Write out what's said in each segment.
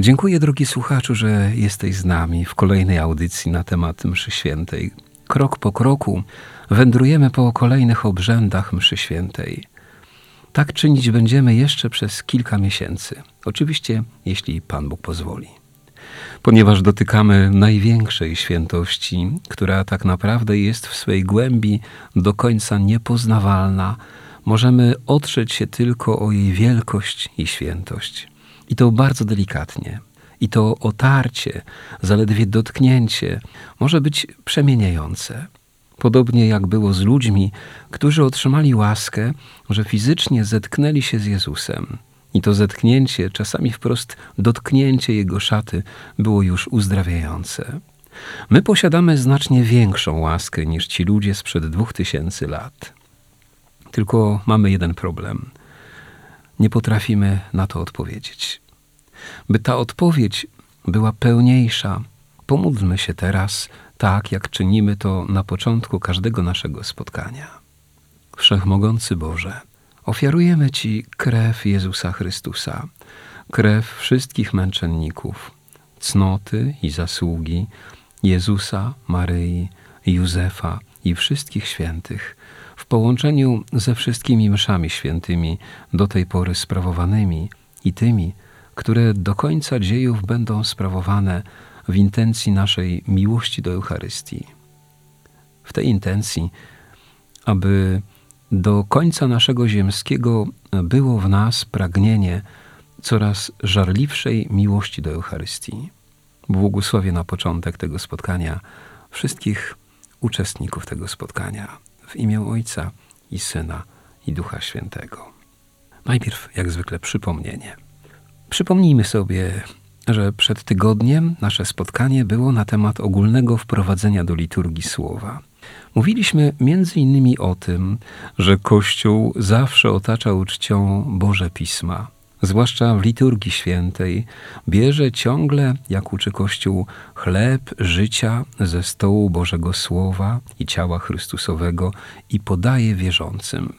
Dziękuję, drogi słuchaczu, że jesteś z nami w kolejnej audycji na temat Mszy Świętej. Krok po kroku wędrujemy po kolejnych obrzędach Mszy Świętej. Tak czynić będziemy jeszcze przez kilka miesięcy. Oczywiście, jeśli Pan Bóg pozwoli. Ponieważ dotykamy największej świętości, która tak naprawdę jest w swej głębi do końca niepoznawalna, możemy otrzeć się tylko o jej wielkość i świętość. I to bardzo delikatnie. I to otarcie, zaledwie dotknięcie może być przemieniające. Podobnie jak było z ludźmi, którzy otrzymali łaskę, że fizycznie zetknęli się z Jezusem. I to zetknięcie, czasami wprost dotknięcie Jego szaty, było już uzdrawiające. My posiadamy znacznie większą łaskę niż ci ludzie sprzed dwóch tysięcy lat. Tylko mamy jeden problem. Nie potrafimy na to odpowiedzieć. By ta odpowiedź była pełniejsza, pomódlmy się teraz tak, jak czynimy to na początku każdego naszego spotkania. Wszechmogący Boże, ofiarujemy Ci krew Jezusa Chrystusa, krew wszystkich męczenników, cnoty i zasługi Jezusa, Maryi, Józefa i wszystkich świętych, w połączeniu ze wszystkimi mszami świętymi do tej pory sprawowanymi i tymi, które do końca dziejów będą sprawowane w intencji naszej miłości do Eucharystii. W tej intencji, aby do końca naszego ziemskiego było w nas pragnienie coraz żarliwszej miłości do Eucharystii. Błogosławię na początek tego spotkania wszystkich uczestników tego spotkania w imię Ojca i Syna i Ducha Świętego. Najpierw, jak zwykle, przypomnienie. Przypomnijmy sobie, że przed tygodniem nasze spotkanie było na temat ogólnego wprowadzenia do liturgii słowa. Mówiliśmy między innymi o tym, że Kościół zawsze otaczał czcią Boże Pisma, zwłaszcza w liturgii świętej, bierze ciągle, jak uczy Kościół, chleb życia ze stołu Bożego Słowa i ciała Chrystusowego i podaje wierzącym.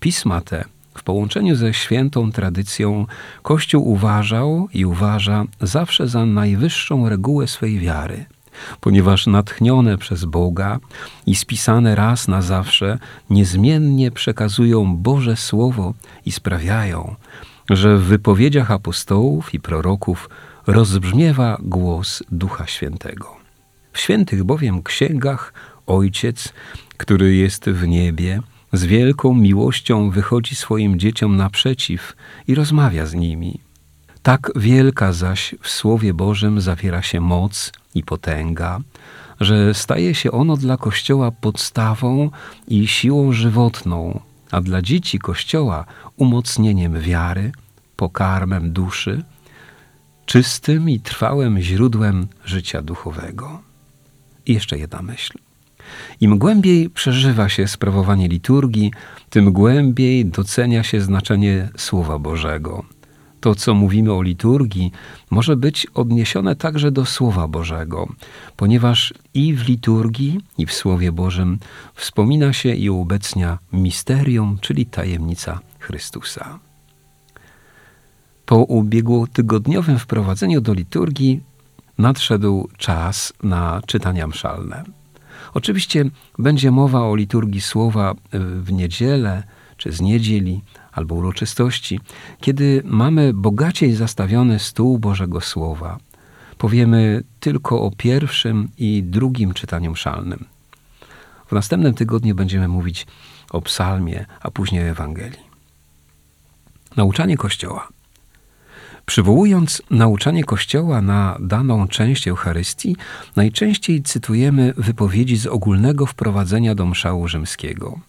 Pisma te w połączeniu ze świętą tradycją Kościół uważał i uważa zawsze za najwyższą regułę swej wiary, ponieważ natchnione przez Boga i spisane raz na zawsze niezmiennie przekazują Boże Słowo i sprawiają, że w wypowiedziach apostołów i proroków rozbrzmiewa głos Ducha Świętego. W świętych bowiem księgach Ojciec, który jest w niebie, z wielką miłością wychodzi swoim dzieciom naprzeciw i rozmawia z nimi. Tak wielka zaś w Słowie Bożym zawiera się moc i potęga, że staje się ono dla Kościoła podstawą i siłą żywotną, a dla dzieci Kościoła umocnieniem wiary, pokarmem duszy, czystym i trwałym źródłem życia duchowego. I jeszcze jedna myśl. Im głębiej przeżywa się sprawowanie liturgii, tym głębiej docenia się znaczenie Słowa Bożego. To, co mówimy o liturgii, może być odniesione także do Słowa Bożego, ponieważ i w liturgii, i w Słowie Bożym wspomina się i uobecnia misterium, czyli tajemnica Chrystusa. Po ubiegłotygodniowym wprowadzeniu do liturgii nadszedł czas na czytania mszalne. Oczywiście będzie mowa o liturgii słowa e, w niedzielę czy z niedzieli albo uroczystości, kiedy mamy bogaciej zastawiony stół Bożego Słowa. Powiemy tylko o pierwszym i drugim czytaniu mszalnym. W następnym tygodniu będziemy mówić o psalmie, a później o Ewangelii. Nauczanie Kościoła. Przywołując nauczanie Kościoła na daną część Eucharystii, najczęściej cytujemy wypowiedzi z ogólnego wprowadzenia do mszału rzymskiego.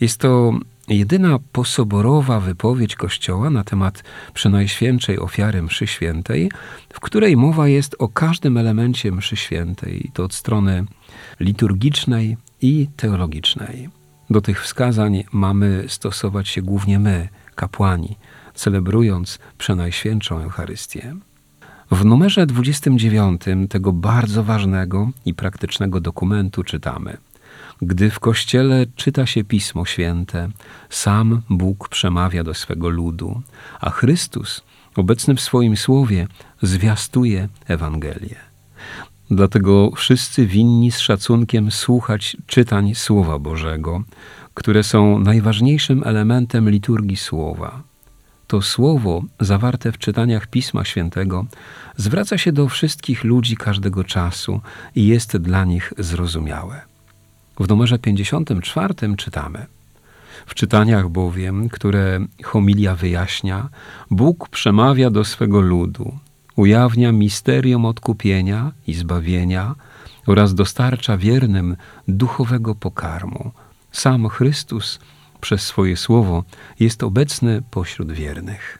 Jest to jedyna posoborowa wypowiedź Kościoła na temat przenajświętszej ofiary mszy świętej, w której mowa jest o każdym elemencie mszy świętej, to od strony liturgicznej i teologicznej. Do tych wskazań mamy stosować się głównie my, kapłani, celebrując przenajświętszą Eucharystię. W numerze 29 tego bardzo ważnego i praktycznego dokumentu czytamy: Gdy w kościele czyta się Pismo Święte, sam Bóg przemawia do swego ludu, a Chrystus, obecny w swoim słowie, zwiastuje Ewangelię. Dlatego wszyscy winni z szacunkiem słuchać czytań Słowa Bożego, które są najważniejszym elementem liturgii Słowa. To Słowo, zawarte w czytaniach Pisma Świętego, zwraca się do wszystkich ludzi każdego czasu i jest dla nich zrozumiałe. W numerze 54 czytamy: W czytaniach bowiem, które homilia wyjaśnia, Bóg przemawia do swego ludu, ujawnia misterium odkupienia i zbawienia oraz dostarcza wiernym duchowego pokarmu. Sam Chrystus przez swoje słowo jest obecny pośród wiernych.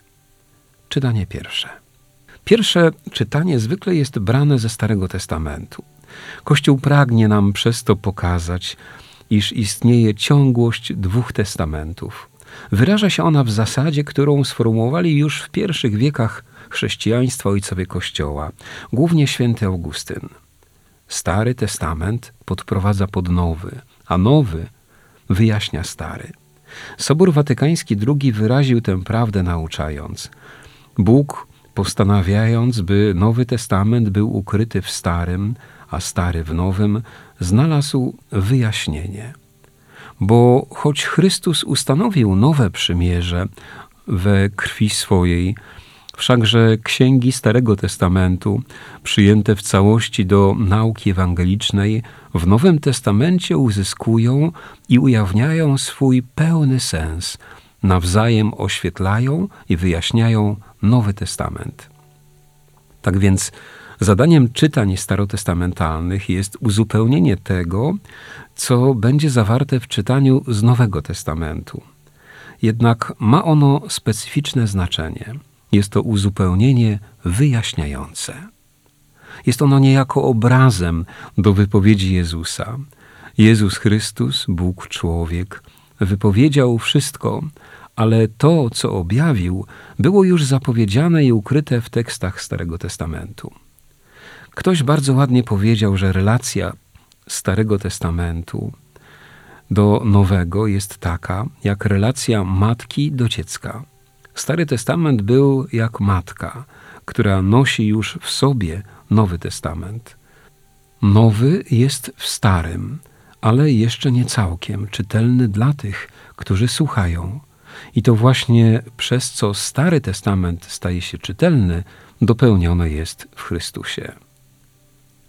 Czytanie pierwsze. Pierwsze czytanie zwykle jest brane ze Starego Testamentu. Kościół pragnie nam przez to pokazać, iż istnieje ciągłość dwóch testamentów. Wyraża się ona w zasadzie, którą sformułowali już w pierwszych wiekach chrześcijaństwa ojcowie Kościoła, głównie święty Augustyn. Stary Testament podprowadza pod nowy, a nowy wyjaśnia stary. Sobór Watykański II wyraził tę prawdę nauczając. Bóg, postanawiając, by Nowy Testament był ukryty w Starym, a Stary w Nowym, znalazł wyjaśnienie. Bo choć Chrystus ustanowił nowe przymierze we krwi swojej, Wszakże księgi Starego Testamentu, przyjęte w całości do nauki ewangelicznej, w Nowym Testamencie uzyskują i ujawniają swój pełny sens, nawzajem oświetlają i wyjaśniają Nowy Testament. Tak więc zadaniem czytań starotestamentalnych jest uzupełnienie tego, co będzie zawarte w czytaniu z Nowego Testamentu. Jednak ma ono specyficzne znaczenie – jest to uzupełnienie wyjaśniające. Jest ono niejako obrazem do wypowiedzi Jezusa. Jezus Chrystus, Bóg człowiek, wypowiedział wszystko, ale to, co objawił, było już zapowiedziane i ukryte w tekstach Starego Testamentu. Ktoś bardzo ładnie powiedział, że relacja Starego Testamentu do Nowego jest taka, jak relacja matki do dziecka. Stary Testament był jak matka, która nosi już w sobie Nowy Testament. Nowy jest w Starym, ale jeszcze nie całkiem czytelny dla tych, którzy słuchają. I to właśnie przez co Stary Testament staje się czytelny, dopełnione jest w Chrystusie.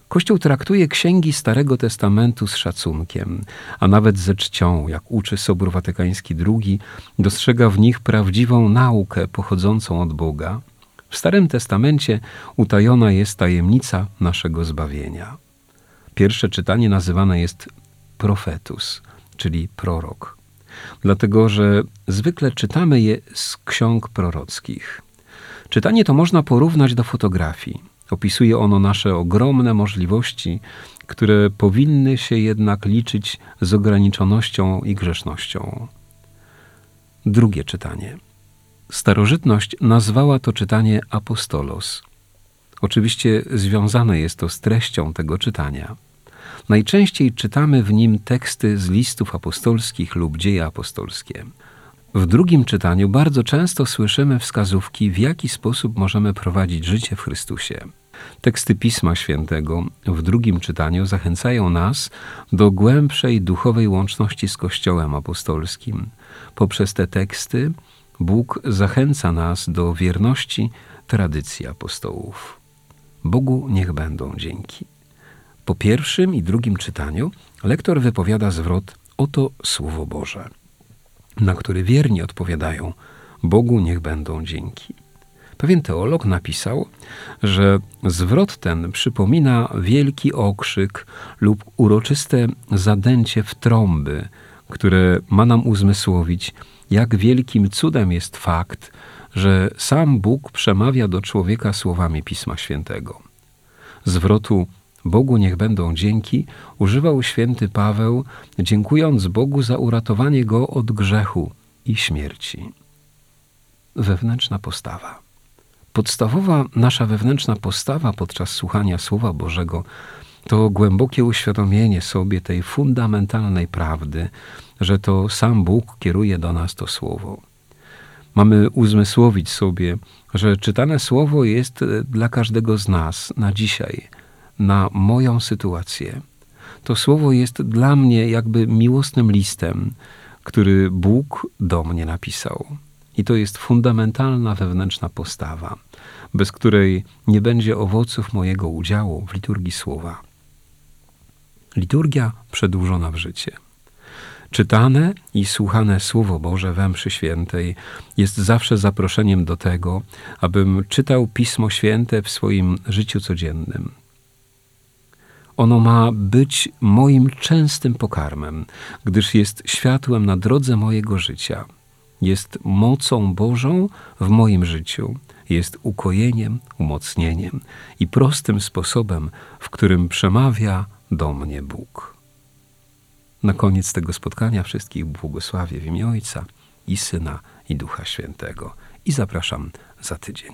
Kościół traktuje księgi Starego Testamentu z szacunkiem, a nawet ze czcią, jak uczy Sobór Watykański II, dostrzega w nich prawdziwą naukę pochodzącą od Boga. W Starym Testamencie utajona jest tajemnica naszego zbawienia. Pierwsze czytanie nazywane jest profetus, czyli prorok, dlatego że zwykle czytamy je z ksiąg prorockich. Czytanie to można porównać do fotografii. Opisuje ono nasze ogromne możliwości, które powinny się jednak liczyć z ograniczonością i grzesznością. Drugie czytanie. Starożytność nazwała to czytanie apostolos. Oczywiście związane jest to z treścią tego czytania. Najczęściej czytamy w nim teksty z listów apostolskich lub dzieje apostolskie. W drugim czytaniu bardzo często słyszymy wskazówki, w jaki sposób możemy prowadzić życie w Chrystusie. Teksty Pisma Świętego w drugim czytaniu zachęcają nas do głębszej duchowej łączności z Kościołem Apostolskim. Poprzez te teksty Bóg zachęca nas do wierności tradycji apostołów. Bogu niech będą dzięki. Po pierwszym i drugim czytaniu lektor wypowiada zwrot Oto Słowo Boże na który wierni odpowiadają: Bogu niech będą dzięki. Pewien teolog napisał, że zwrot ten przypomina wielki okrzyk lub uroczyste zadęcie w trąby, które ma nam uzmysłowić, jak wielkim cudem jest fakt, że sam Bóg przemawia do człowieka słowami Pisma Świętego. Zwrotu Bogu niech będą dzięki używał święty Paweł, dziękując Bogu za uratowanie go od grzechu i śmierci. Wewnętrzna postawa. Podstawowa nasza wewnętrzna postawa podczas słuchania Słowa Bożego to głębokie uświadomienie sobie tej fundamentalnej prawdy, że to sam Bóg kieruje do nas to Słowo. Mamy uzmysłowić sobie, że czytane Słowo jest dla każdego z nas na dzisiaj, na moją sytuację. To Słowo jest dla mnie jakby miłosnym listem, który Bóg do mnie napisał. I to jest fundamentalna wewnętrzna postawa, bez której nie będzie owoców mojego udziału w liturgii słowa. Liturgia przedłużona w życie. Czytane i słuchane Słowo Boże we mszy świętej jest zawsze zaproszeniem do tego, abym czytał Pismo Święte w swoim życiu codziennym. Ono ma być moim częstym pokarmem, gdyż jest światłem na drodze mojego życia. Jest mocą Bożą w moim życiu, jest ukojeniem, umocnieniem i prostym sposobem, w którym przemawia do mnie Bóg. Na koniec tego spotkania wszystkich błogosławię w imię Ojca i Syna i Ducha Świętego i zapraszam za tydzień.